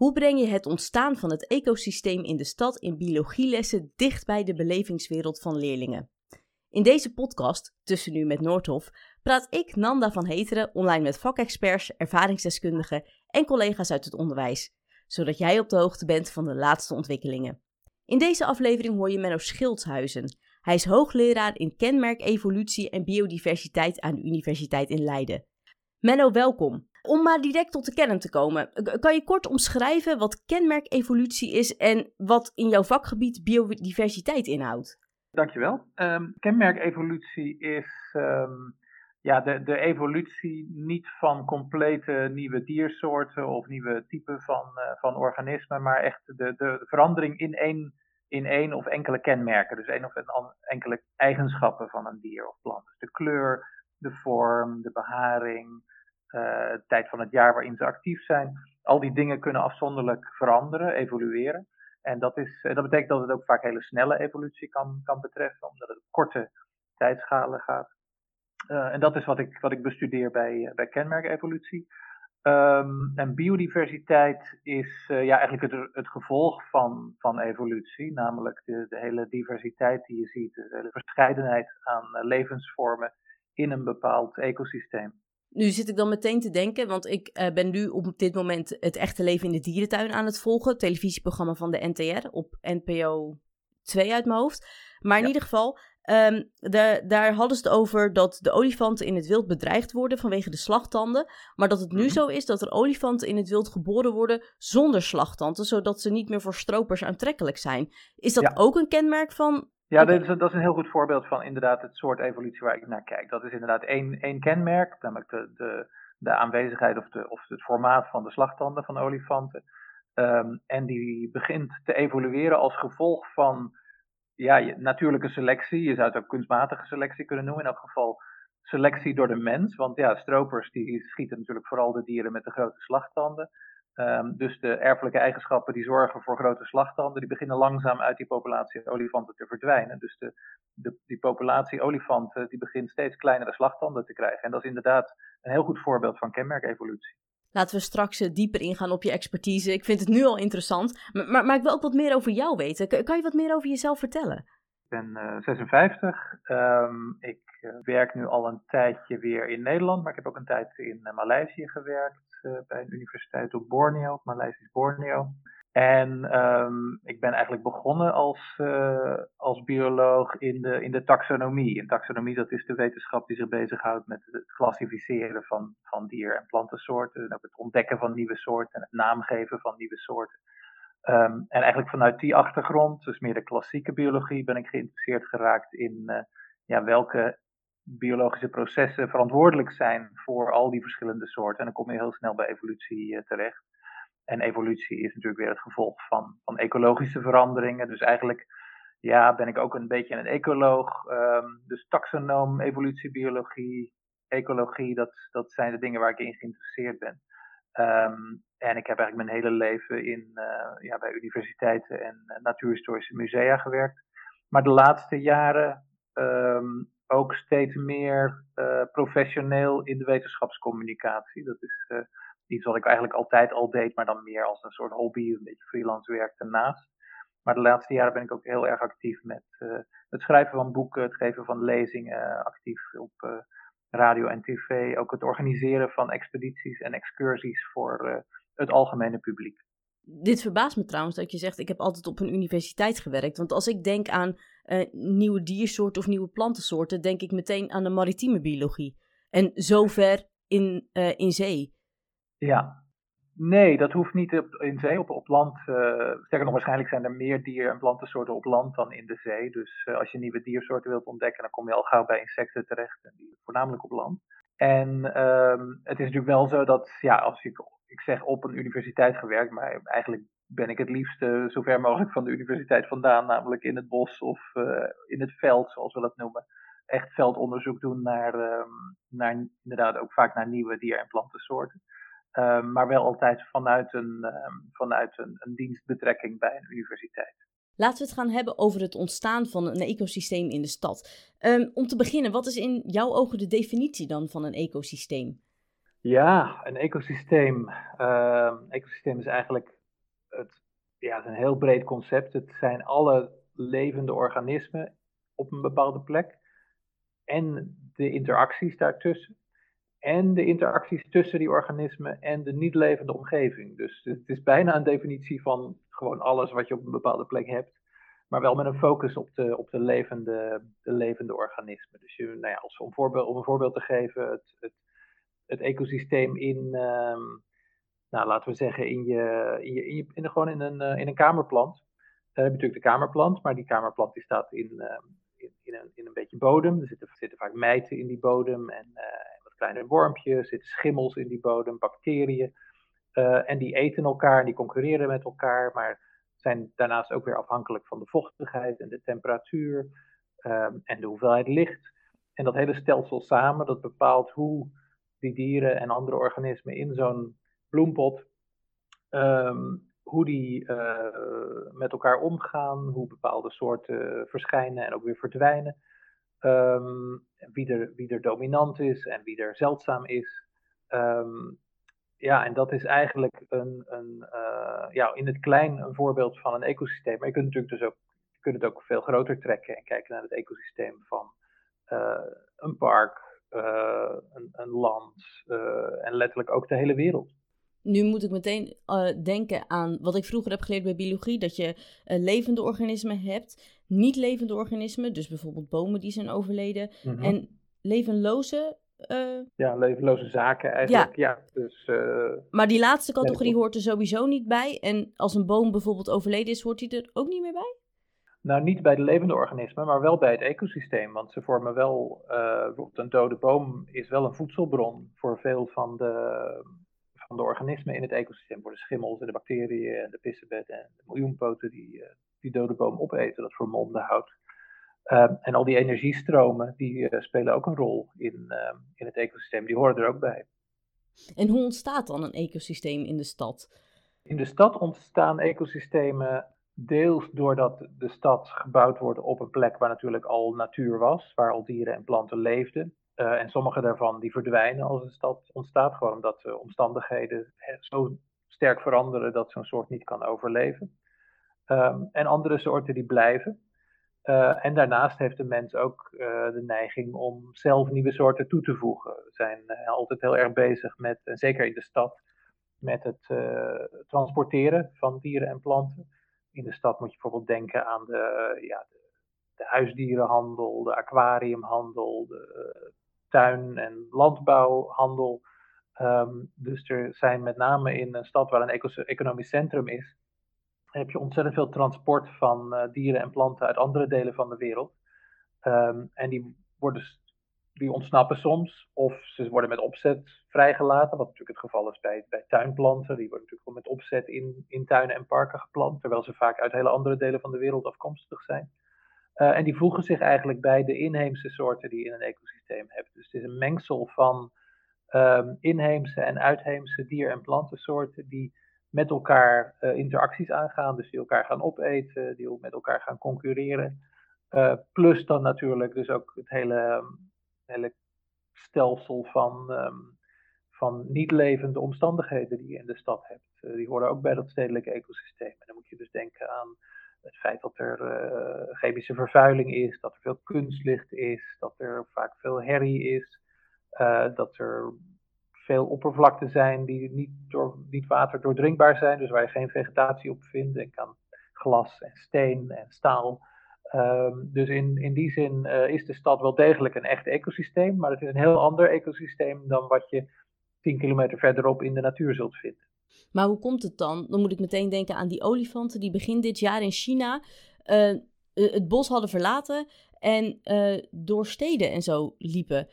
Hoe breng je het ontstaan van het ecosysteem in de stad in biologielessen dicht bij de belevingswereld van leerlingen? In deze podcast, Tussen Nu met Noordhof, praat ik, Nanda van Heteren, online met vakexperts, ervaringsdeskundigen en collega's uit het onderwijs, zodat jij op de hoogte bent van de laatste ontwikkelingen. In deze aflevering hoor je Menno Schildshuizen. Hij is hoogleraar in kenmerk evolutie en biodiversiteit aan de Universiteit in Leiden. Menno, welkom. Om maar direct tot de kern te komen, kan je kort omschrijven wat kenmerkevolutie is en wat in jouw vakgebied biodiversiteit inhoudt? Dankjewel. Um, kenmerkevolutie is um, ja, de, de evolutie niet van complete nieuwe diersoorten of nieuwe typen van, uh, van organismen, maar echt de, de verandering in één, in één of enkele kenmerken. Dus één of enkele eigenschappen van een dier of plant. Dus de kleur, de vorm, de beharing, uh, tijd van het jaar waarin ze actief zijn. Al die dingen kunnen afzonderlijk veranderen, evolueren. En dat, is, eh, dat betekent dat het ook vaak hele snelle evolutie kan, kan betreffen, omdat het op korte tijdschalen gaat. Uh, en dat is wat ik, wat ik bestudeer bij, bij kenmerkevolutie. Um, en biodiversiteit is ja, eigenlijk het, het gevolg van, van evolutie, namelijk de, de hele diversiteit die je ziet, de hele verscheidenheid aan levensvormen in een bepaald ecosysteem. Nu zit ik dan meteen te denken, want ik uh, ben nu op dit moment het echte leven in de dierentuin aan het volgen. televisieprogramma van de NTR op NPO 2 uit mijn hoofd. Maar in ieder geval, um, de, daar hadden ze het over dat de olifanten in het wild bedreigd worden vanwege de slagtanden. Maar dat het nu mhm. zo is dat er olifanten in het wild geboren worden zonder slagtanden, zodat ze niet meer voor stropers aantrekkelijk zijn. Is dat ook een kenmerk van ja, dat is, dat is, een heel goed voorbeeld van inderdaad het soort evolutie waar ik naar kijk. Dat is inderdaad één, één kenmerk, namelijk de, de, de aanwezigheid of, de, of het formaat van de slagtanden van olifanten. Um, en die begint te evolueren als gevolg van ja, natuurlijke selectie. Je zou het ook kunstmatige selectie kunnen noemen. In elk geval selectie door de mens. Want ja, stropers die schieten natuurlijk vooral de dieren met de grote slagtanden. Um, dus de erfelijke eigenschappen die zorgen voor grote slagtanden, die beginnen langzaam uit die populatie olifanten te verdwijnen. Dus de, de, die populatie olifanten die begint steeds kleinere slagtanden te krijgen. En dat is inderdaad een heel goed voorbeeld van kenmerkevolutie. Laten we straks uh, dieper ingaan op je expertise. Ik vind het nu al interessant. Maar, maar, maar, ik wil ook wat meer over jou weten. Kan, je wat meer over jezelf vertellen? Ik ben uh, 56. Um, ik uh, werk nu al een tijdje weer in Nederland, maar ik heb ook een tijd in uh, Maleisië gewerkt. Eh, bij een universiteit op Borneo, op Maleisisch Borneo. En um, ik ben eigenlijk begonnen als, uh, als bioloog in de, in de taxonomie. En taxonomie dat is de wetenschap die zich bezighoudt met het klassificeren van, van dier- en plantensoorten. En ook het ontdekken van nieuwe soorten en het naamgeven van nieuwe soorten. Um, en eigenlijk vanuit die achtergrond, dus meer de klassieke biologie, ben ik geïnteresseerd geraakt in uh, ja, welke biologische processen verantwoordelijk zijn voor al die verschillende soorten. En dan kom je heel snel bij evolutie uh, terecht. En evolutie is natuurlijk weer het gevolg van, van ecologische veranderingen. Dus eigenlijk ja, ben ik ook een beetje een ecoloog. Um, dus taxonoom, evolutiebiologie, ecologie, dat, dat zijn de dingen waar ik in geïnteresseerd ben. Um, en ik heb eigenlijk mijn hele leven in, uh, ja, bij universiteiten en uh, natuurhistorische musea gewerkt. Maar de laatste jaren um, ook steeds meer uh, professioneel in de wetenschapscommunicatie. Dat is uh, iets wat ik eigenlijk altijd al deed, maar dan meer als een soort hobby, een beetje freelance werk daarnaast. Maar de laatste jaren ben ik ook heel erg actief met uh, het schrijven van boeken, het geven van lezingen, actief op radio en tv, ook het organiseren van expedities en excursies voor het algemene publiek. Dit verbaast me trouwens dat je zegt, ik heb altijd op een universiteit gewerkt. Want als ik denk aan uh, nieuwe diersoorten of nieuwe plantensoorten, denk ik meteen aan de maritieme biologie. En zover in, uh, in zee. Ja, nee, dat hoeft niet op, in zee. Op, op land, uh, sterker nog, waarschijnlijk zijn er meer dier- en plantensoorten op land dan in de zee. Dus als je nieuwe diersoorten wilt ontdekken, dan kom je al gauw bij insecten terecht. En die voornamelijk op land. En um, het is natuurlijk wel zo dat, ja, als ik, ik zeg op een universiteit gewerkt, maar eigenlijk ben ik het liefst uh, zo ver mogelijk van de universiteit vandaan, namelijk in het bos of uh, in het veld, zoals we dat noemen. Echt veldonderzoek doen naar, um, naar inderdaad ook vaak naar nieuwe dier- en plantensoorten. Um, maar wel altijd vanuit, een, um, vanuit een, een dienstbetrekking bij een universiteit. Laten we het gaan hebben over het ontstaan van een ecosysteem in de stad. om te beginnen, wat is in jouw ogen de definitie dan van een ecosysteem? Ja, een ecosysteem. Uh, ecosysteem is eigenlijk het, ja, het is een heel breed concept. Het zijn alle levende organismen op een bepaalde plek en de interacties daartussen. En de interacties tussen die organismen en de niet levende omgeving. Dus het is bijna een definitie van gewoon alles wat je op een bepaalde plek hebt. Maar wel met een focus op de, op de, levende, de levende organismen. Dus je, nou ja, als, om, voorbeeld, om een voorbeeld te geven, het, het, het ecosysteem in, um, nou, laten we zeggen, in, je, in, je, in, de, gewoon in een, uh, in een kamerplant. Dan heb je natuurlijk de kamerplant, maar die kamerplant die staat in, uh, in, in, een, in een beetje bodem. Er zitten, zitten vaak mijten in die bodem en uh, wat kleine wormpjes, zitten schimmels in die bodem, bacteriën. en die eten elkaar en die concurreren met elkaar, maar zijn daarnaast ook weer afhankelijk van de vochtigheid en de temperatuur um, en de hoeveelheid licht. En dat hele stelsel samen, dat bepaalt hoe die dieren en andere organismen in zo'n bloempot, um, hoe die uh, met elkaar omgaan, hoe bepaalde soorten verschijnen en ook weer verdwijnen. Um, wie, er, wie er dominant is en wie er zeldzaam is. Um, ja, en dat is eigenlijk een, een uh, ja, in het klein een voorbeeld van een ecosysteem. Maar je kunt natuurlijk dus ook, kunt het ook veel groter trekken en kijken naar het ecosysteem van uh, een park, uh, een, een, land en letterlijk ook de hele wereld. Nu moet ik meteen denken aan wat ik vroeger heb geleerd bij biologie: dat je levende organismen hebt, niet levende organismen, dus bijvoorbeeld bomen die zijn overleden, mm -hmm. en levenloze ja, levenloze zaken eigenlijk. Ja. dus, maar die laatste categorie hoort er sowieso niet bij. En als een boom bijvoorbeeld overleden is, hoort die er ook niet meer bij? Nou, niet bij de levende organismen, maar wel bij het ecosysteem. Want ze vormen wel, uh, bijvoorbeeld een dode boom is wel een voedselbron voor veel van de, van de organismen in het ecosysteem. Voor de schimmels en de bacteriën en de pissebedden en de miljoenpoten die die dode boom opeten, dat vermomde hout. Uh, en al die energiestromen, die spelen ook een rol in, in het ecosysteem. Die horen er ook bij. En hoe ontstaat dan een ecosysteem in de stad? In de stad ontstaan ecosystemen deels doordat de stad gebouwd wordt op een plek waar natuurlijk al natuur was, waar al dieren en planten leefden. en sommige daarvan die verdwijnen als een stad ontstaat, gewoon omdat de omstandigheden zo sterk veranderen dat zo'n soort niet kan overleven. Um, en andere soorten die blijven. Uh, en daarnaast heeft de mens ook uh, de neiging om zelf nieuwe soorten toe te voegen. We zijn altijd heel erg bezig met, zeker in de stad, met het transporteren van dieren en planten. In de stad moet je bijvoorbeeld denken aan de, ja, de, de huisdierenhandel, de aquariumhandel, de tuin- en landbouwhandel. Um, dus er zijn met name in een stad waar een economisch centrum is, heb je ontzettend veel transport van uh, dieren en planten uit andere delen van de wereld. Um, en die, worden, die ontsnappen soms, of ze worden met opzet vrijgelaten, wat natuurlijk het geval is bij, bij tuinplanten. Die worden natuurlijk met opzet in, in tuinen en parken geplant, terwijl ze vaak uit hele andere delen van de wereld afkomstig zijn. Uh, en die voegen zich eigenlijk bij de inheemse soorten die je in een ecosysteem hebt. Dus het is een mengsel van um, inheemse en uitheemse dier- en plantensoorten die met elkaar uh, interacties aangaan. Dus die elkaar gaan opeten, die met elkaar gaan concurreren. Uh, plus dan natuurlijk dus ook het hele, hele stelsel van, um, van niet levende omstandigheden die je in de stad hebt. Uh, die horen ook bij dat stedelijke ecosysteem. En dan moet je dus denken aan het feit dat er chemische vervuiling is, dat er veel kunstlicht is, dat er vaak veel herrie is, dat er veel oppervlakten zijn die niet, door, niet water doordrinkbaar zijn, dus waar je geen vegetatie op vindt. Denk aan glas en steen en staal. Um, dus in, in die zin uh, is de stad wel degelijk een echt ecosysteem, maar het is een heel ander ecosysteem dan wat je 10 kilometer verderop in de natuur zult vinden. Maar hoe komt het dan? Dan moet ik meteen denken aan die olifanten die begin dit jaar in China uh, het bos hadden verlaten en uh, door steden en zo liepen.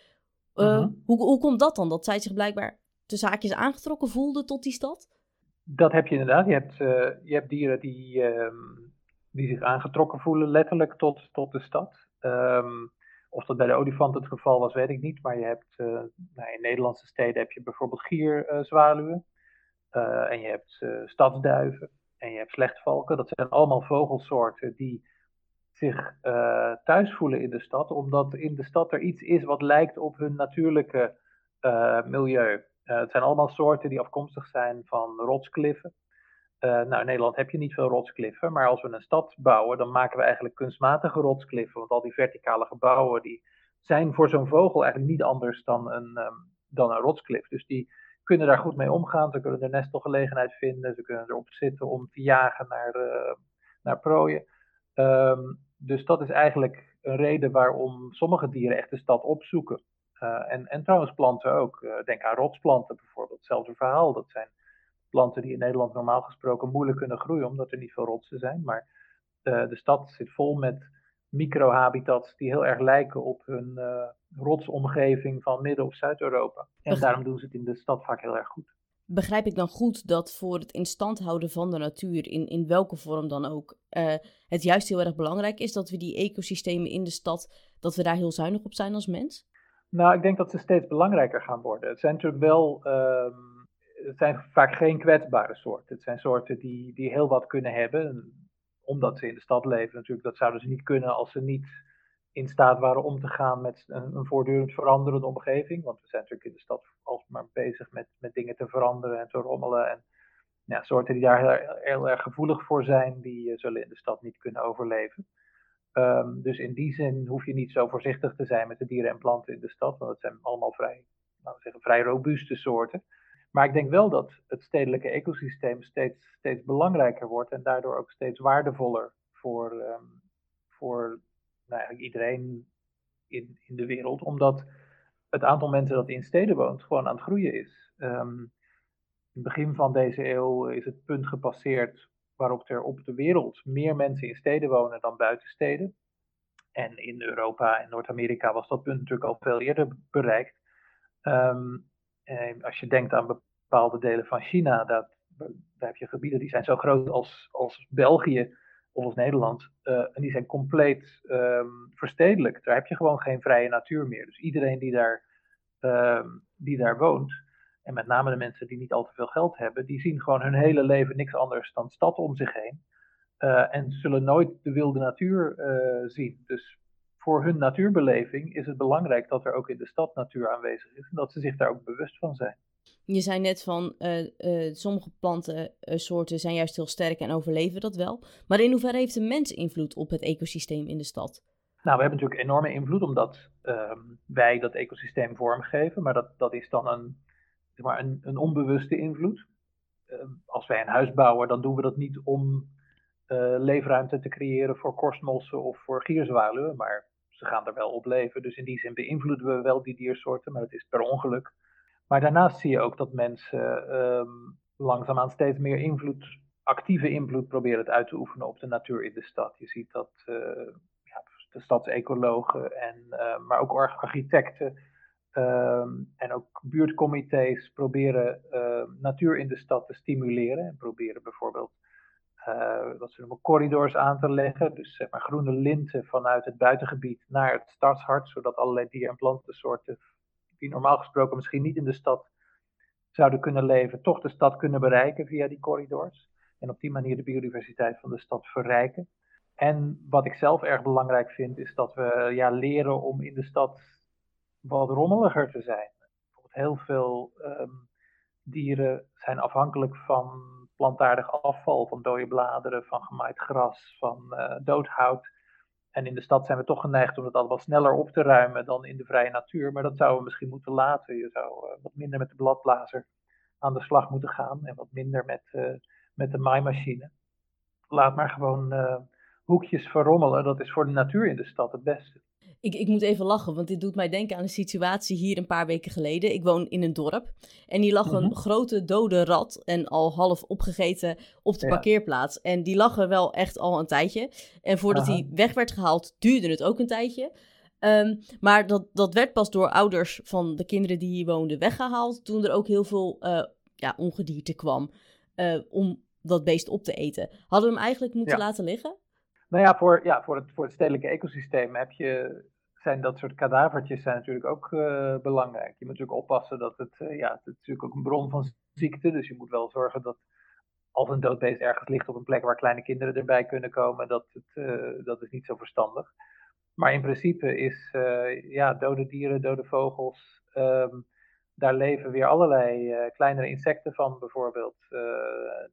Uh, hoe, hoe komt dat dan? Dat zij zich blijkbaar de zaakjes aangetrokken voelden tot die stad? Dat heb je inderdaad. Je hebt, je hebt dieren die, um, die zich aangetrokken voelen, letterlijk tot, tot de stad. Um, of dat bij de olifant het geval was, weet ik niet. Maar je hebt uh, nou, in Nederlandse steden heb je bijvoorbeeld gierzwaluwen. en je hebt stadsduiven. En je hebt slechtvalken. Dat zijn allemaal vogelsoorten die zich thuis voelen in de stad, omdat in de stad er iets is wat lijkt op hun natuurlijke milieu. Het zijn allemaal soorten die afkomstig zijn van rotskliffen. Nou, in Nederland heb je niet veel rotskliffen, maar als we een stad bouwen, dan maken we eigenlijk kunstmatige rotskliffen. Want al die verticale gebouwen, die zijn voor zo'n vogel eigenlijk niet anders dan een, um, dan een rotsklif. Dus die kunnen daar goed mee omgaan. Ze kunnen er nestelgelegenheid vinden. Ze kunnen erop zitten om te jagen naar, uh, naar prooien. Um, dus dat is eigenlijk een reden waarom sommige dieren echt de stad opzoeken. Uh, en, en trouwens planten ook. Denk aan rotsplanten bijvoorbeeld. Hetzelfde verhaal. Dat zijn planten die in Nederland normaal gesproken moeilijk kunnen groeien, omdat er niet veel rotsen zijn. Maar de stad zit vol met microhabitats die heel erg lijken op hun uh, rotsomgeving van Midden- of Zuid-Europa. En daarom doen ze het in de stad vaak heel erg goed. Begrijp ik dan goed dat voor het instand houden van de natuur, in, in welke vorm dan ook, uh, het juist heel erg belangrijk is dat we die ecosystemen in de stad, dat we daar heel zuinig op zijn als mens? Nou, ik denk dat ze steeds belangrijker gaan worden. Het zijn natuurlijk wel, uh, het zijn vaak geen kwetsbare soorten. Het zijn soorten die, die heel wat kunnen hebben omdat ze in de stad leven natuurlijk, dat zouden ze niet kunnen als ze niet in staat waren om te gaan met een, voortdurend veranderende omgeving. Want we zijn natuurlijk in de stad alsmaar bezig met, met dingen te veranderen en te rommelen. En ja, soorten die daar heel, erg gevoelig voor zijn, die uh, zullen in de stad niet kunnen overleven. Um, dus in die zin hoef je niet zo voorzichtig te zijn met de dieren en planten in de stad, want het zijn allemaal vrij, laten zeggen, vrij robuuste soorten. Maar ik denk wel dat het stedelijke ecosysteem steeds, steeds belangrijker wordt en daardoor ook steeds waardevoller voor, um, voor nou, eigenlijk iedereen in, in de wereld. Omdat het aantal mensen dat in steden woont gewoon aan het groeien is. Um, in het begin van deze eeuw is het punt gepasseerd waarop er op de wereld meer mensen in steden wonen dan buiten steden. En in Europa en Noord-Amerika was dat punt natuurlijk al veel eerder bereikt. Um, als je denkt aan bepaalde delen van China, dat, daar heb je gebieden die zijn zo groot als, als België of als Nederland. Uh, en die zijn compleet um, verstedelijkt. Daar heb je gewoon geen vrije natuur meer. Dus iedereen die daar, um, die daar woont, en met name de mensen die niet al te veel geld hebben, die zien gewoon hun hele leven niks anders dan stad om zich heen. Uh, en zullen nooit de wilde natuur uh, zien. Dus voor hun natuurbeleving is het belangrijk dat er ook in de stad natuur aanwezig is en dat ze zich daar ook bewust van zijn. Je zei net van uh, uh, sommige plantensoorten zijn juist heel sterk en overleven dat wel. Maar in hoeverre heeft de mens invloed op het ecosysteem in de stad? Nou, we hebben natuurlijk enorme invloed omdat uh, wij dat ecosysteem vormgeven. Maar dat, dat is dan een, zeg maar een, een onbewuste invloed. Ehm, als wij een huis bouwen, dan doen we dat niet om eh, leefruimte te creëren voor korstmossen of voor gierzwaluwen. Maar ze gaan er wel op leven. Dus in die zin beïnvloeden we wel die diersoorten, maar het is per ongeluk. Maar daarnaast zie je ook dat mensen um, langzaamaan steeds meer invloed, actieve invloed proberen het uit te oefenen op de natuur in de stad. Je ziet dat uh, ja, de stadsecologen, en, uh, maar ook architecten um, en ook buurtcomité's proberen uh, natuur in de stad te stimuleren. En proberen bijvoorbeeld uh, wat ze noemen corridors aan te leggen. Dus zeg maar groene linten vanuit het buitengebied naar het stadshart, zodat allerlei dier- en plantensoorten die normaal gesproken misschien niet in de stad zouden kunnen leven, toch de stad kunnen bereiken via die corridors. En op die manier de biodiversiteit van de stad verrijken. En wat ik zelf erg belangrijk vind, is dat we ja, leren om in de stad wat rommeliger te zijn. Heel veel um, dieren zijn afhankelijk van plantaardig afval, van dode bladeren, van gemaaid gras, van uh, doodhout. En in de stad zijn we toch geneigd om het allemaal sneller op te ruimen dan in de vrije natuur. Maar dat zouden we misschien moeten laten. Je zou uh, wat minder met de bladblazer aan de slag moeten gaan en wat minder met, uh, met de maaimachine. Laat maar gewoon uh, hoekjes verrommelen. Dat is voor de natuur in de stad het beste. Ik, ik moet even lachen, want dit doet mij denken aan een situatie hier een paar weken geleden. Ik woon in een dorp en hier lag mm -hmm. een grote dode rat en al half opgegeten op de ja. parkeerplaats. En die lag er wel echt al een tijdje. En voordat hij weg werd gehaald, duurde het ook een tijdje. Um, maar dat, dat werd pas door ouders van de kinderen die hier woonden weggehaald. Toen er ook heel veel uh, ja, ongedierte kwam uh, om dat beest op te eten. Hadden we hem eigenlijk moeten ja. laten liggen? Nou ja, voor, ja voor, het, voor het stedelijke ecosysteem heb je, zijn dat soort kadavertjes zijn natuurlijk ook uh, belangrijk. Je moet natuurlijk oppassen dat het, uh, ja, het is natuurlijk ook een bron van ziekte. Dus je moet wel zorgen dat als een dood beest ergens ligt op een plek waar kleine kinderen erbij kunnen komen, dat, het, uh, dat is niet zo verstandig. Maar in principe is ja, dode dieren, dode vogels, um, daar leven weer allerlei uh, kleinere insecten van, bijvoorbeeld.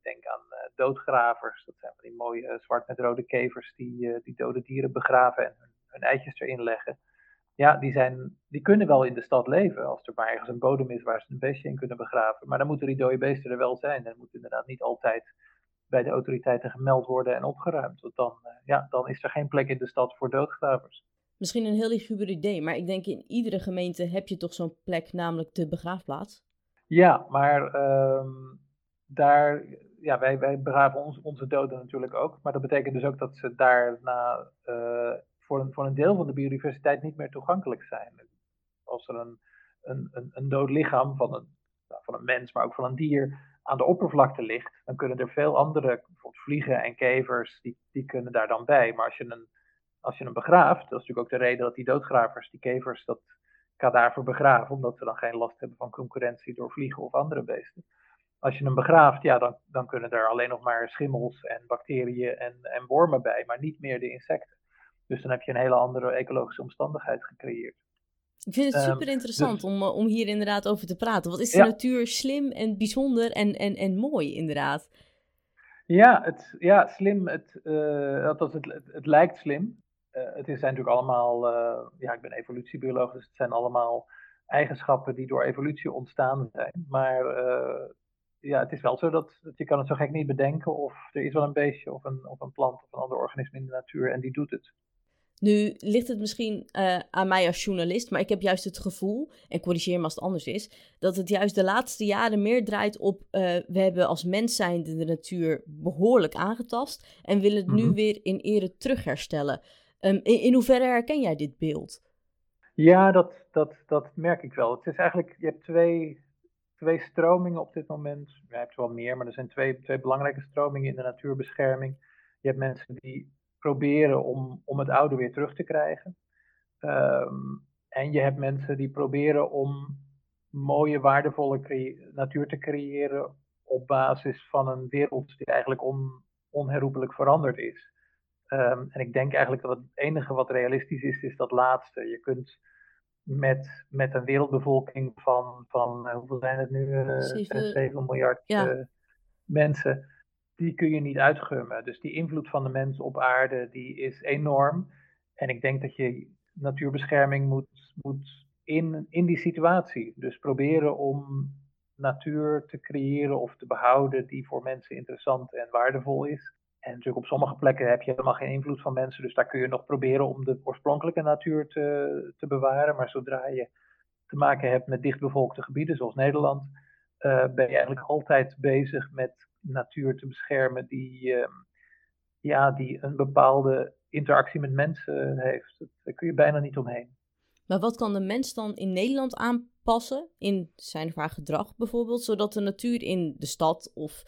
denk aan doodgravers, dat zijn van die mooie zwart met rode kevers die, die dode dieren begraven en hun, eitjes erin leggen. Ja, die, zijn, die kunnen wel in de stad leven, als er maar ergens een bodem is waar ze een beestje in kunnen begraven. Maar dan moeten die dode beesten er wel zijn. En moet inderdaad niet altijd bij de autoriteiten gemeld worden en opgeruimd. Want dan, ja, dan is er geen plek in de stad voor doodgravers. Misschien een heel luguber idee, maar ik denk in iedere gemeente heb je toch zo'n plek, namelijk de begraafplaats. Ja, maar ehm, daar, ja, wij, wij begraven onze doden natuurlijk ook. Maar dat betekent dus ook dat ze daarna uh, voor, een, voor een deel van de biodiversiteit niet meer toegankelijk zijn. Als er een, een, een, een dood lichaam van een, nou, van een mens, maar ook van een dier aan de oppervlakte ligt, dan kunnen er veel andere, bijvoorbeeld vliegen en kevers, die, die kunnen daar dan bij. Maar als je een als je hem begraaft, dat is natuurlijk ook de reden dat die doodgravers, die kevers, dat kadaver begraven, omdat ze dan geen last hebben van concurrentie door vliegen of andere beesten. Als je hem begraaft, ja, dan, dan kunnen er alleen nog maar schimmels en bacteriën en, en wormen bij, maar niet meer de insecten. Dus dan heb je een hele andere ecologische omstandigheid gecreëerd. Ik vind het ehm, super interessant dus om, eh, om hier inderdaad over te praten. Wat is de natuur slim en bijzonder en, en, en mooi, inderdaad? Ja, het, ja slim. Het, uh, het, het, het, lijkt slim. Uh, het zijn natuurlijk allemaal, uh, ja, ik ben evolutiebioloog, dus het zijn allemaal eigenschappen die door evolutie ontstaan zijn. Maar uh, ja, het is wel zo dat, dat, je kan het zo gek niet bedenken of er is wel een beestje of een, of een plant of een ander organisme in de natuur en die doet het. Nu ligt het misschien uh, aan mij als journalist, maar ik heb juist het gevoel, en corrigeer me als het anders is, dat het juist de laatste jaren meer draait op uh, we hebben als mens zijnde de natuur behoorlijk aangetast en willen het nu mhm. weer in ere terugherstellen. Um, in, hoeverre herken jij dit beeld? Ja, dat, dat, dat merk ik wel. Het is eigenlijk, je hebt twee, twee stromingen op dit moment. Je hebt wel meer, maar er zijn twee, twee belangrijke stromingen in de natuurbescherming. Je hebt mensen die proberen om, om het oude weer terug te krijgen. Um, en je hebt mensen die proberen om mooie, waardevolle natuur te creëren op basis van een wereld die eigenlijk on, onherroepelijk veranderd is. Um, en ik denk eigenlijk dat het enige wat realistisch is, is dat laatste. Je kunt met, met een wereldbevolking van, van uh, hoeveel zijn het nu? Uh, 7, 7 miljard ja. uh, mensen. Die kun je niet uitgummen. Dus die invloed van de mens op aarde, die is enorm. En ik denk dat je natuurbescherming moet, moet in, in die situatie. Dus proberen om natuur te creëren of te behouden die voor mensen interessant en waardevol is. En natuurlijk op sommige plekken heb je helemaal geen invloed van mensen, dus daar kun je nog proberen om de oorspronkelijke natuur te, te bewaren. Maar zodra je te maken hebt met dichtbevolkte gebieden zoals Nederland, uh, ben je eigenlijk altijd bezig met natuur te beschermen die, uh, ja, die een bepaalde interactie met mensen heeft. Daar kun je bijna niet omheen. Maar wat kan de mens dan in Nederland aanpassen in zijn of haar gedrag bijvoorbeeld, zodat de natuur in de stad of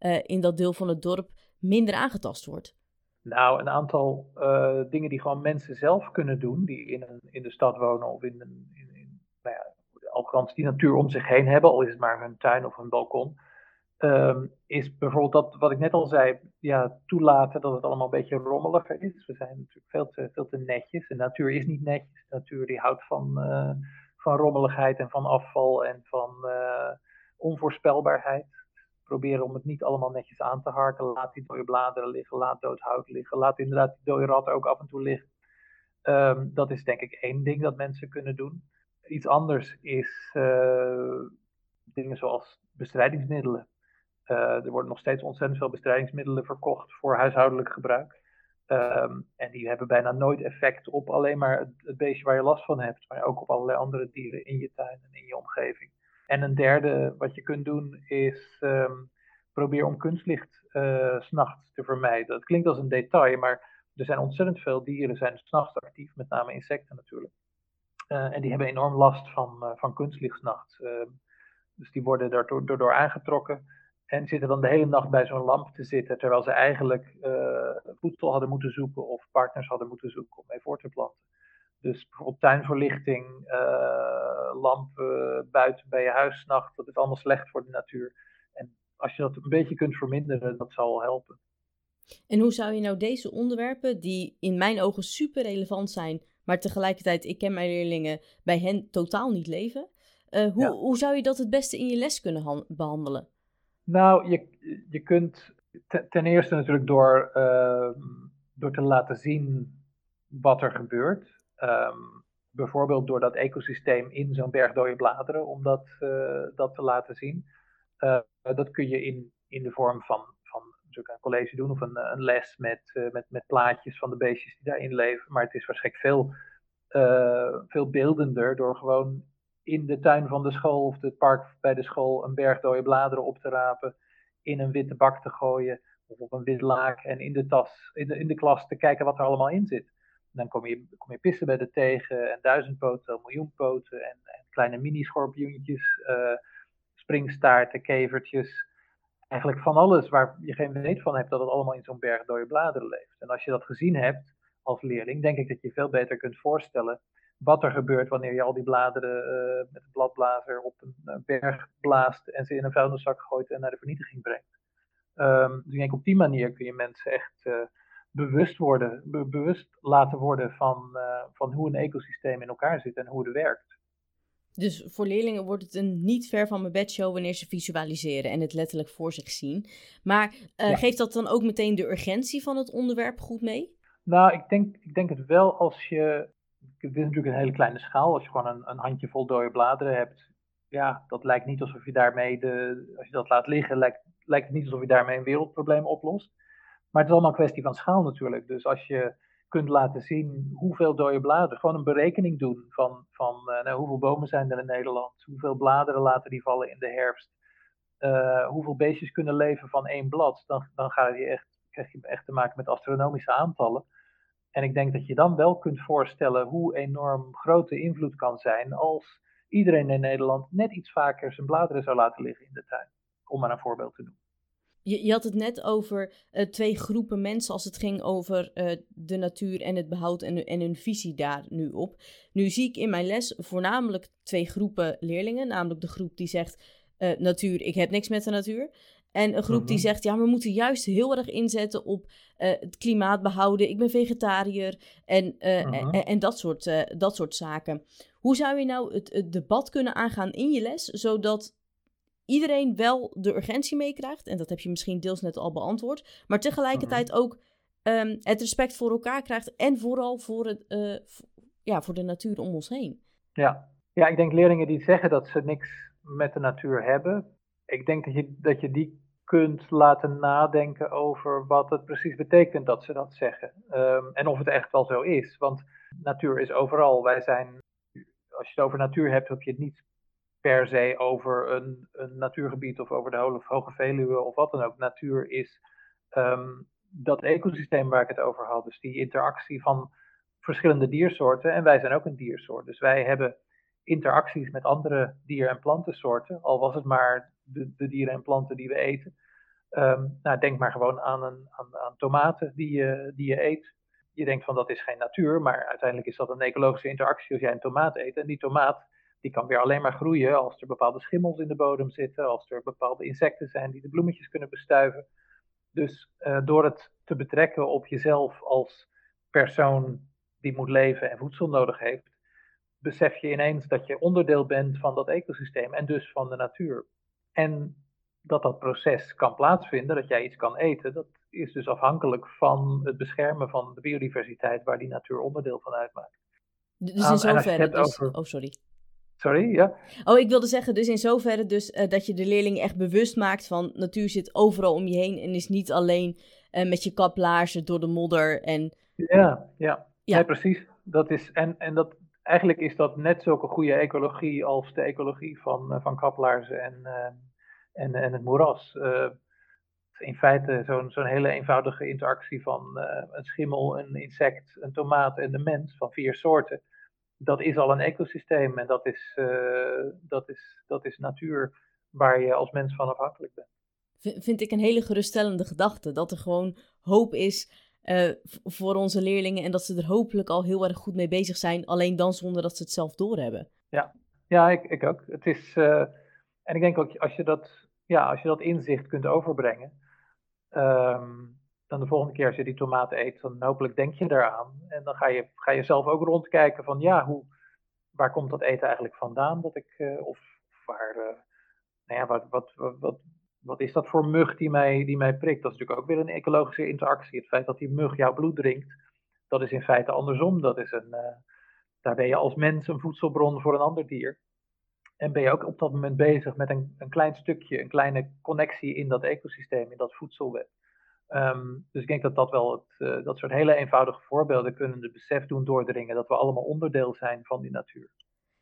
uh, in dat deel van het dorp minder aangetast wordt? Nou, een aantal uh, dingen die gewoon mensen zelf kunnen doen, die in, een, in de stad wonen of in, een, in, nou ja, die natuur om zich heen hebben, al is het maar hun tuin of hun balkon, um, is bijvoorbeeld dat wat ik net al zei, ja, toelaten dat het allemaal een beetje rommeliger is. We zijn natuurlijk veel te, veel te netjes. De natuur is niet netjes. Natuur die houdt van, uh, van rommeligheid en van afval en van uh, onvoorspelbaarheid proberen om het niet allemaal netjes aan te harken. Laat die dode bladeren liggen, laat dood hout liggen, laat inderdaad die dode ratten ook af en toe liggen. Um, dat is denk ik één ding dat mensen kunnen doen. Iets anders is uh, dingen zoals bestrijdingsmiddelen. Uh, er worden nog steeds ontzettend veel bestrijdingsmiddelen verkocht voor huishoudelijk gebruik. Um, en die hebben bijna nooit effect op alleen maar het, het, beestje waar je last van hebt, maar ook op allerlei andere dieren in je tuin en in je omgeving. En een derde wat je kunt doen is um, probeer om kunstlicht uh, s'nachts te vermijden. Dat klinkt als een detail, maar er zijn ontzettend veel dieren zijn s'nachts actief, met name insecten natuurlijk. Uh, en die hebben enorm last van, uh, van kunstlicht s'nachts. Uh, dus die worden daardoor door, door aangetrokken en zitten dan de hele nacht bij zo'n lamp te zitten, terwijl ze eigenlijk voedsel hadden moeten zoeken of partners hadden moeten zoeken om mee voor te planten. Dus bijvoorbeeld tuinverlichting, uh, lampen buiten bij je huis s'nachts, dat is allemaal slecht voor de natuur. En als je dat een beetje kunt verminderen, dat zal helpen. En hoe zou je nou deze onderwerpen, die in mijn ogen super relevant zijn, maar tegelijkertijd, ik ken mijn leerlingen, bij hen totaal niet leven, hoe, hoe zou je dat het beste in je les kunnen behandelen? Nou, je, je kunt ten eerste natuurlijk door, ehm, door te laten zien wat er gebeurt. Ehm, bijvoorbeeld door dat ecosysteem in zo'n berg dode bladeren, om dat, uh, dat te laten zien. Uh, dat kun je in, in de vorm van, van een college doen of een, een les met, met, met plaatjes van de beestjes die daarin leven. Maar het is waarschijnlijk veel, veel beeldender door gewoon in de tuin van de school of het park bij de school een berg dode bladeren op te rapen, in een witte bak te gooien of op een wit laak en in de tas, in de, in de klas te kijken wat er allemaal in zit. Dan kom je, kom je pissenbedden tegen en duizendpoten, miljoenpoten en, en kleine mini-schorpioentjes, uh, springstaarten, kevertjes. Eigenlijk van alles waar je geen weet van hebt dat het allemaal in zo'n berg dode bladeren leeft. En als je dat gezien hebt als leerling, denk ik dat je veel beter kunt voorstellen wat er gebeurt wanneer je al die bladeren uh, met een bladblazer op een berg blaast en ze in een vuilniszak gooit en naar de vernietiging brengt. Um, dus ik denk op die manier kun je mensen echt uh, bewust worden, bewust laten worden van, uh, van hoe een ecosysteem in elkaar zit en hoe het werkt. Dus voor leerlingen wordt het een niet ver van mijn bedshow wanneer ze visualiseren en het letterlijk voor zich zien. Maar uh, ja. geeft dat dan ook meteen de urgentie van het onderwerp goed mee? Nou, ik denk, ik denk het wel als je. Dit is natuurlijk een hele kleine schaal. Als je gewoon een, een handjevol dode bladeren hebt. Ja, dat lijkt niet alsof je daarmee de. Als je dat laat liggen, lijkt, lijkt het niet alsof je daarmee een wereldprobleem oplost. Maar het is allemaal een kwestie van schaal natuurlijk. Dus als je kunt laten zien hoeveel dode bladeren, gewoon een berekening doen van, van uh, nou, hoeveel bomen zijn er in Nederland, hoeveel bladeren laten die vallen in de herfst, uh, hoeveel beestjes kunnen leven van één blad, dan, dan ga je echt, krijg je echt te maken met astronomische aantallen. En ik denk dat je dan wel kunt voorstellen hoe enorm grote invloed kan zijn als iedereen in Nederland net iets vaker zijn bladeren zou laten liggen in de tuin. Om maar een voorbeeld te doen. Je, je had het net over uh, twee groepen mensen als het ging over uh, de natuur en het behoud en, en hun visie daar nu op. Nu zie ik in mijn les voornamelijk twee groepen leerlingen. Namelijk de groep die zegt, uh, natuur, ik heb niks met de natuur. En een groep die zegt, ja, we moeten juist heel erg inzetten op het klimaat behouden. Ik ben vegetariër en, -hmm. en, en, dat, soort, dat soort zaken. Hoe zou je nou het, het debat kunnen aangaan in je les, zodat iedereen wel de urgentie meekrijgt. En dat heb je misschien deels net al beantwoord. Maar tegelijkertijd ook um, het respect voor elkaar krijgt. En vooral voor, het, uh, ja, voor de natuur om ons heen. Ja. ja, ik denk leerlingen die zeggen dat ze niks met de natuur hebben. Ik denk dat je, dat je die kunt laten nadenken over wat het precies betekent dat ze dat zeggen. Um, en of het echt wel zo is. Want natuur is overal. Wij zijn, als je het over natuur hebt, heb je het niet per se over een, een natuurgebied of over de Hoge Veluwe of wat dan ook. Natuur is um, dat ecosysteem waar ik het over had. Dus die interactie van verschillende diersoorten. En wij zijn ook een diersoort. Dus wij hebben interacties met andere dier- en plantensoorten. Al was het maar de, de dieren en planten die we eten. Um, nou, denk maar gewoon aan, een, aan, aan tomaten die je, die je eet. Je denkt van dat is geen natuur, maar uiteindelijk is dat een ecologische interactie als jij een tomaat eet. En die tomaat die kan weer alleen maar groeien als er bepaalde schimmels in de bodem zitten, als er bepaalde insecten zijn die de bloemetjes kunnen bestuiven. Dus uh, door het te betrekken op jezelf als persoon die moet leven en voedsel nodig heeft, besef je ineens dat je onderdeel bent van dat ecosysteem en dus van de natuur. En dat dat proces kan plaatsvinden, dat jij iets kan eten, dat is dus afhankelijk van het beschermen van de biodiversiteit waar die natuur onderdeel van uitmaakt. Dus in zoverre, dus, over... oh sorry. Sorry, ja? Oh, ik wilde zeggen, dus in zoverre dus, uh, dat je de leerlingen echt bewust maakt van natuur zit overal om je heen en is niet alleen uh, met je kaplaarzen door de modder en... Ja, ja, ja. Nee, precies. Dat is, en, en dat, eigenlijk is dat net zulke goede ecologie als de ecologie van, uh, van kaplaarzen en, en, en het moeras. in feite zo'n zo'n hele eenvoudige interactie van een schimmel, een insect, een tomaat en de mens van vier soorten dat is al een ecosysteem en dat is, uh, dat, is, dat is natuur waar je als mens van afhankelijk bent. V vind ik een hele geruststellende gedachte. Dat er gewoon hoop is uh, voor onze leerlingen en dat ze er hopelijk al heel erg goed mee bezig zijn. Alleen dan zonder dat ze het zelf doorhebben. Ja, ja ik, ik ook. Het is, uh, en ik denk ook als je dat, ja, als je dat inzicht kunt overbrengen. Um, dan de volgende keer als je die tomaat eet, dan hopelijk denk je daaraan. En dan ga je, ga je zelf ook rondkijken van ja, hoe, waar komt dat eten eigenlijk vandaan? Dat ik, of waar, nou ja, wat, wat, wat, wat is dat voor mug die mij, die mij prikt? Dat is natuurlijk ook weer een ecologische interactie. Het feit dat die mug jouw bloed drinkt, dat is in feite andersom. Dat is een, daar ben je als mens een voedselbron voor een ander dier. En ben je ook op dat moment bezig met een, een klein stukje, een kleine connectie in dat ecosysteem, in dat voedselweb. Ehm, dus ik denk dat dat wel, het, uh, dat soort hele eenvoudige voorbeelden kunnen de besef doen doordringen dat we allemaal onderdeel zijn van die natuur.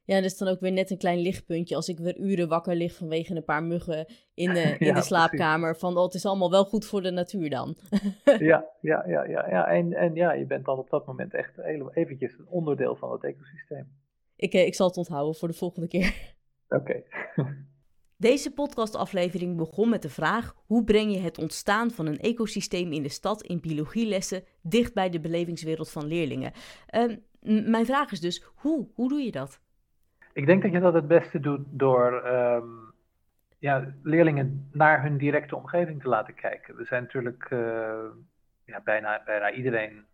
Ja, dat is dan ook weer net een klein lichtpuntje als ik weer uren wakker lig vanwege een paar muggen in de, in de slaapkamer. Van, oh, het is allemaal wel goed voor de natuur dan. ja, ja, ja, ja, ja. En, en ja, je bent dan op dat moment echt eventjes een onderdeel van het ecosysteem. Ik, eh, ik zal het onthouden voor de volgende keer. Oké. Deze podcastaflevering begon met de vraag: hoe breng je het ontstaan van een ecosysteem in de stad in biologielessen dicht bij de belevingswereld van leerlingen? Uh, mijn vraag is dus: hoe? Hoe doe je dat? Ik denk dat je dat het beste doet door um, ja, leerlingen naar hun directe omgeving te laten kijken. We zijn natuurlijk uh, ja, bijna, bijna iedereen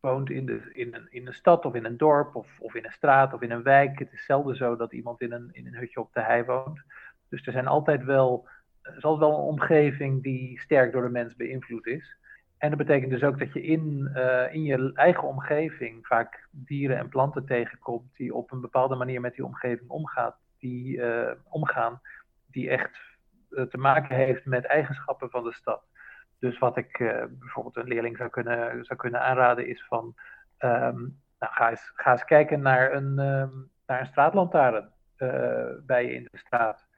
woont in, de, in, een, in stad of in een dorp of, of in een straat of in een wijk. Het is zelden zo dat iemand in een, in een hutje op de hei woont. Dus er zijn altijd wel, er is altijd wel een omgeving die sterk door de mens beïnvloed is. En dat betekent dus ook dat je in, uh, in je eigen omgeving vaak dieren en planten tegenkomt die op een bepaalde manier met die omgeving omgaat, die, uh, omgaan, die echt uh, te maken heeft met eigenschappen van de stad. Dus wat ik bijvoorbeeld een leerling zou kunnen, zou kunnen aanraden is van, um, nou, ga, eens, ga eens kijken naar een, um, naar een straatlantaarn bij je in de straat.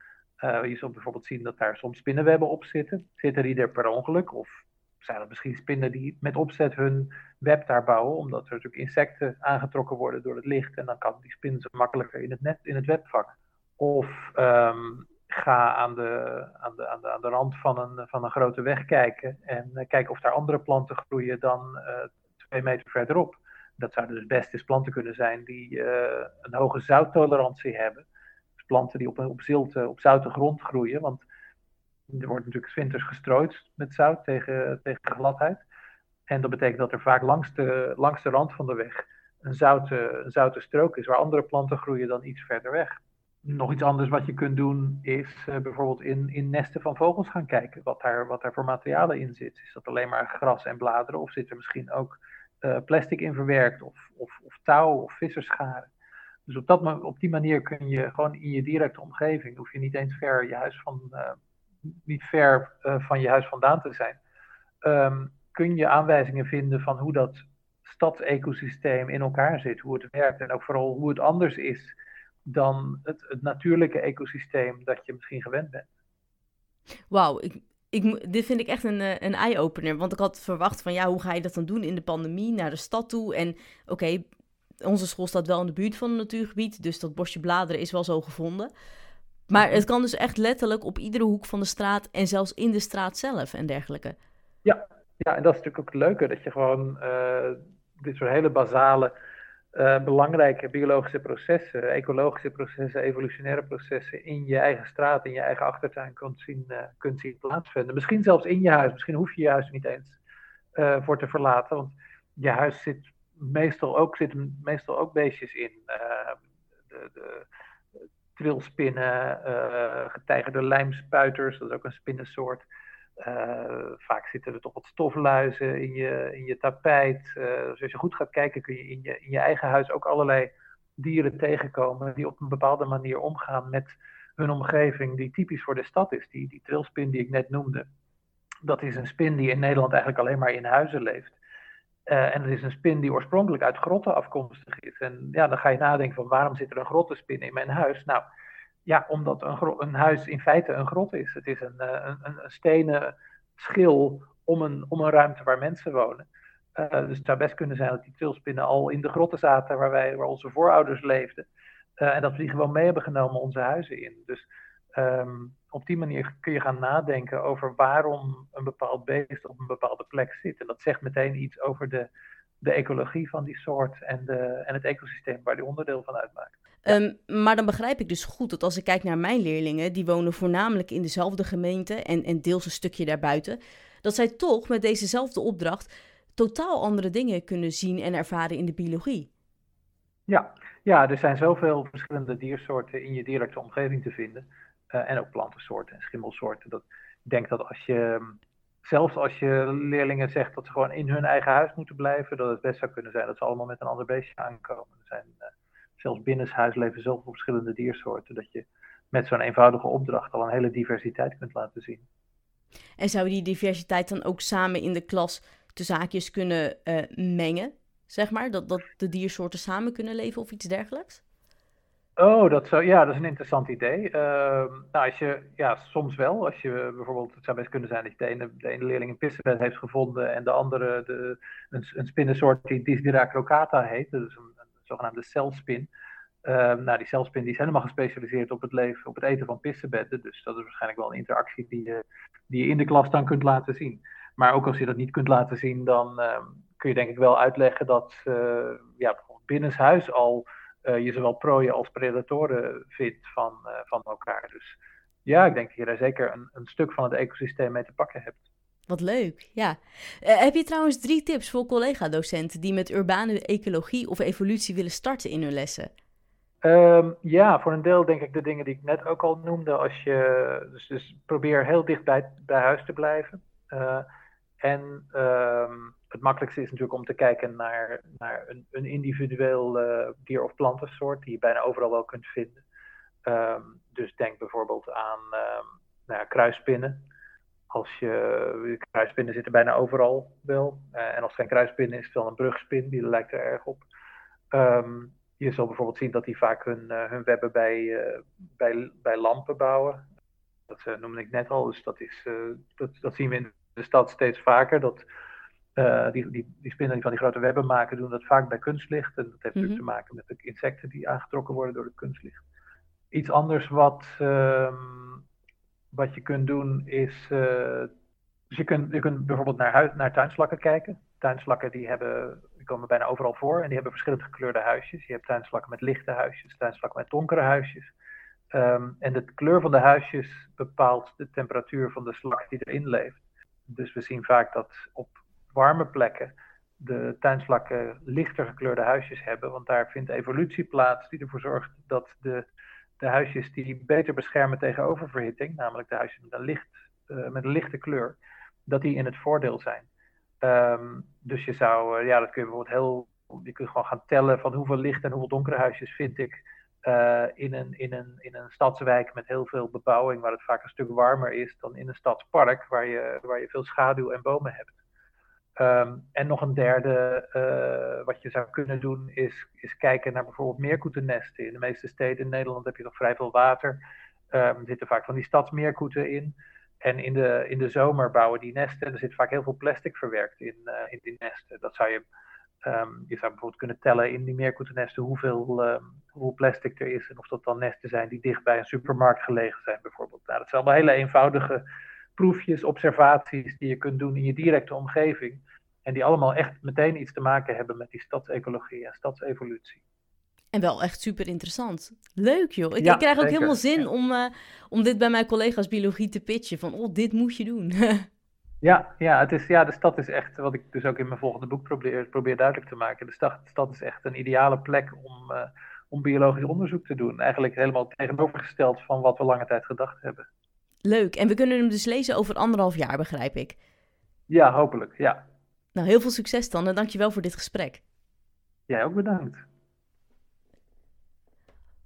Je zult bijvoorbeeld zien dat daar soms spinnenwebben op zitten. Zitten die er per ongeluk of zijn er misschien spinnen die met opzet hun web daar bouwen, omdat er natuurlijk insecten aangetrokken worden door het licht en dan kan die spin ze makkelijker in het net, in het web. Of um, ga aan de, aan, de, aan, de, aan de rand van een, van een grote weg kijken en uh, kijken of daar andere planten groeien dan uh, twee meter verderop. Dat zouden dus best eens planten kunnen zijn die een hoge zouttolerantie hebben. Planten die op, op, zilte, op zoute grond groeien, want er wordt natuurlijk winters gestrooid met zout tegen, tegen gladheid. En dat betekent dat er vaak langs de, langs de rand van de weg een zoute, zoute strook is, waar andere planten groeien dan iets verder weg. Nog iets anders wat je kunt doen is uh, bijvoorbeeld in, in nesten van vogels gaan kijken. Wat daar, wat voor materialen in zit. Is dat alleen maar gras en bladeren of zit er misschien ook uh, plastic in verwerkt of, of, of touw of visserscharen. Dus op, dat, op die manier kun je gewoon in je directe omgeving, hoef je niet eens ver je huis van, uh, niet ver uh, van je huis vandaan te zijn, um, kun je aanwijzingen vinden van hoe dat stadsecosysteem in elkaar zit, hoe het werkt en ook vooral hoe het anders is dan het, het natuurlijke ecosysteem dat je misschien gewend bent. Wauw, ik, ik, dit vind ik echt een, eh, een eye-opener. Want ik had verwacht van ja, hoe ga je dat dan doen in de pandemie naar de stad toe? En oké, onze school staat wel in de buurt van een natuurgebied, dus dat bosje bladeren is wel zo gevonden. Maar het kan dus echt letterlijk op iedere hoek van de straat en zelfs in de straat zelf en dergelijke. Ja, ja en dat is natuurlijk ook het leuke, dat je gewoon uh, dit soort hele basale, uh, belangrijke biologische processen, ecologische processen, evolutionaire processen in je eigen straat, in je eigen achtertuin kunt zien, uh, kunt zien plaatsvinden. Misschien zelfs in je huis, misschien hoef je je huis niet eens voor te verlaten, want je huis zit meestal ook, zitten meestal ook beestjes in. de, de trilspinnen, uh, getijgerde lijmspuiters, dat is ook een spinnensoort. Uh, vaak zitten er toch wat stofluizen in je, in je tapijt. Dus als je goed gaat kijken, kun je in, je in je eigen huis ook allerlei dieren tegenkomen die op een bepaalde manier omgaan met hun omgeving, die typisch voor de stad is. Die, die trilspin die ik net noemde, dat is een spin die in Nederland eigenlijk alleen maar in huizen leeft. Uh, en dat is een spin die oorspronkelijk uit grotten afkomstig is. En ja, dan ga je nadenken van waarom zit er een grottenspin in mijn huis? Nou, ja, omdat een, een huis in feite een grot is. Het is een, uh, een, een, stenen schil om een, om een ruimte waar mensen wonen. Uh, dus het zou best kunnen zijn dat die trilspinnen al in de grotten zaten waar, wij, waar onze voorouders leefden. en dat we die gewoon mee hebben genomen onze huizen in. Dus um, op die manier kun je gaan nadenken over waarom een bepaald beest op een bepaalde plek zit. En dat zegt meteen iets over de, de ecologie van die soort en, de, en het ecosysteem waar die onderdeel van uitmaakt. Um, maar dan begrijp ik dus goed dat als ik kijk naar mijn leerlingen, die wonen voornamelijk in dezelfde gemeente en, en deels een stukje daarbuiten, dat zij toch met dezezelfde opdracht totaal andere dingen kunnen zien en ervaren in de biologie. Ja, Ja, er zijn zoveel verschillende diersoorten in je directe omgeving te vinden. En ook plantensoorten en schimmelsoorten. Dat, ik denk dat als je zelfs als je leerlingen zegt dat ze gewoon in hun eigen huis moeten blijven, dat het best zou kunnen zijn dat ze allemaal met een ander beestje aankomen. Er zijn uh, zelfs binnenshuis leven zoveel verschillende diersoorten dat je met zo'n eenvoudige opdracht al een hele diversiteit kunt laten zien. En zou die diversiteit dan ook samen in de klas de zaakjes kunnen uh, mengen, zeg maar? Dat, dat de diersoorten samen kunnen leven of iets dergelijks? Oh, dat zou, ja, dat is een interessant idee. Uh, nou, als je, ja, soms wel. Als je bijvoorbeeld, het zou best kunnen zijn dat je de ene, de leerling een pissenbed heeft gevonden en de andere de, een, een spinnensoort die Dysdira crocata heet, dus een, een zogenaamde celspin. Uh, nou, die celspin die is helemaal gespecialiseerd op het, leven, op het eten van pissenbedden. Dus dat is waarschijnlijk wel een interactie die je, die je in de klas dan kunt laten zien. Maar ook als je dat niet kunt laten zien, dan uh, kun je denk ik wel uitleggen dat ja, bijvoorbeeld binnenshuis al je zowel prooien als predatoren vindt van, uh, van elkaar. Dus ja, ik denk dat je daar zeker een, een stuk van het ecosysteem mee te pakken hebt. Wat leuk, ja. Uh, heb je trouwens drie tips voor collega-docenten die met urbane ecologie of evolutie willen starten in hun lessen? Um, ja, voor een deel denk ik de dingen die ik net ook al noemde. Als je, dus, dus probeer heel dicht bij, bij huis te blijven. Uh, en um, het makkelijkste is natuurlijk om te kijken naar, naar een, een individueel uh, dier- of plantensoort die je bijna overal wel kunt vinden. Um, dus denk bijvoorbeeld aan um, nou ja. Als je, kruispinnen zitten bijna overal wel. Uh, en als het geen kruispin is, dan een brugspin, die lijkt er erg op. Um, je zal bijvoorbeeld zien dat die vaak hun, uh, hun webben bij, bij, bij lampen bouwen. Dat noemde ik net al, dus dat, is, dat, dat zien we in de stad steeds vaker. Dat uh, die, die, die spinnen die van die grote webben maken, doen dat vaak bij kunstlicht. En dat heeft natuurlijk mm -hmm. te maken met de insecten die aangetrokken worden door het kunstlicht. Iets anders wat, um, wat je kunt doen is. Uh, dus je kunt, je kunt bijvoorbeeld naar, huis, naar tuinslakken kijken. Tuinslakken die, hebben, die komen bijna overal voor en die hebben verschillend gekleurde huisjes. Je hebt tuinslakken met lichte huisjes, tuinslakken met donkere huisjes. Um, en de kleur van de huisjes bepaalt de temperatuur van de slak die erin leeft. Dus we zien vaak dat op warme plekken de tuinslakken lichter gekleurde huisjes hebben. Want daar vindt evolutie plaats die ervoor zorgt dat de, de huisjes die beter beschermen tegen oververhitting, namelijk de huisjes met een, licht, uh, met een lichte kleur, dat die in het voordeel zijn. Um, dus je zou, uh, ja, dat kun je bijvoorbeeld heel, je kunt gewoon gaan tellen van hoeveel licht en hoeveel donkere huisjes vind ik uh, in, een, in, een, in een stadswijk met heel veel bebouwing, waar het vaak een stuk warmer is dan in een stadspark, waar je, waar je veel schaduw en bomen hebt. Um, en nog een derde, uh, wat je zou kunnen doen, is, is kijken naar bijvoorbeeld meerkoetennesten. In de meeste steden in Nederland heb je nog vrij veel water. Um, er zitten vaak van die stadsmeerkoeten in. En in de, in de zomer bouwen die nesten. Er zit vaak heel veel plastic verwerkt in, uh, in die nesten. Dat zou je, um, je zou bijvoorbeeld kunnen tellen in die meerkoetennesten hoeveel, hoeveel plastic er is. En of dat dan nesten zijn die dicht bij een supermarkt gelegen zijn, bijvoorbeeld. Nou, dat zijn allemaal hele eenvoudige proefjes, observaties die je kunt doen in je directe omgeving. En die allemaal echt meteen iets te maken hebben met die stadsecologie en stadsevolutie. En wel echt super interessant. Leuk joh. Ik, ja, ik krijg ook zeker. helemaal zin ja. om, uh, om dit bij mijn collega's biologie te pitchen. Van, oh, dit moet je doen. ja, ja, het is, ja, de stad is echt, wat ik dus ook in mijn volgende boek probeer, probeer duidelijk te maken. De stad, de stad is echt een ideale plek om, uh, om biologisch onderzoek te doen. Eigenlijk helemaal tegenovergesteld van wat we lange tijd gedacht hebben. Leuk. En we kunnen hem dus lezen over anderhalf jaar, begrijp ik. Ja, hopelijk. Ja. Nou, heel veel succes dan en dankjewel voor dit gesprek. Jij ook bedankt.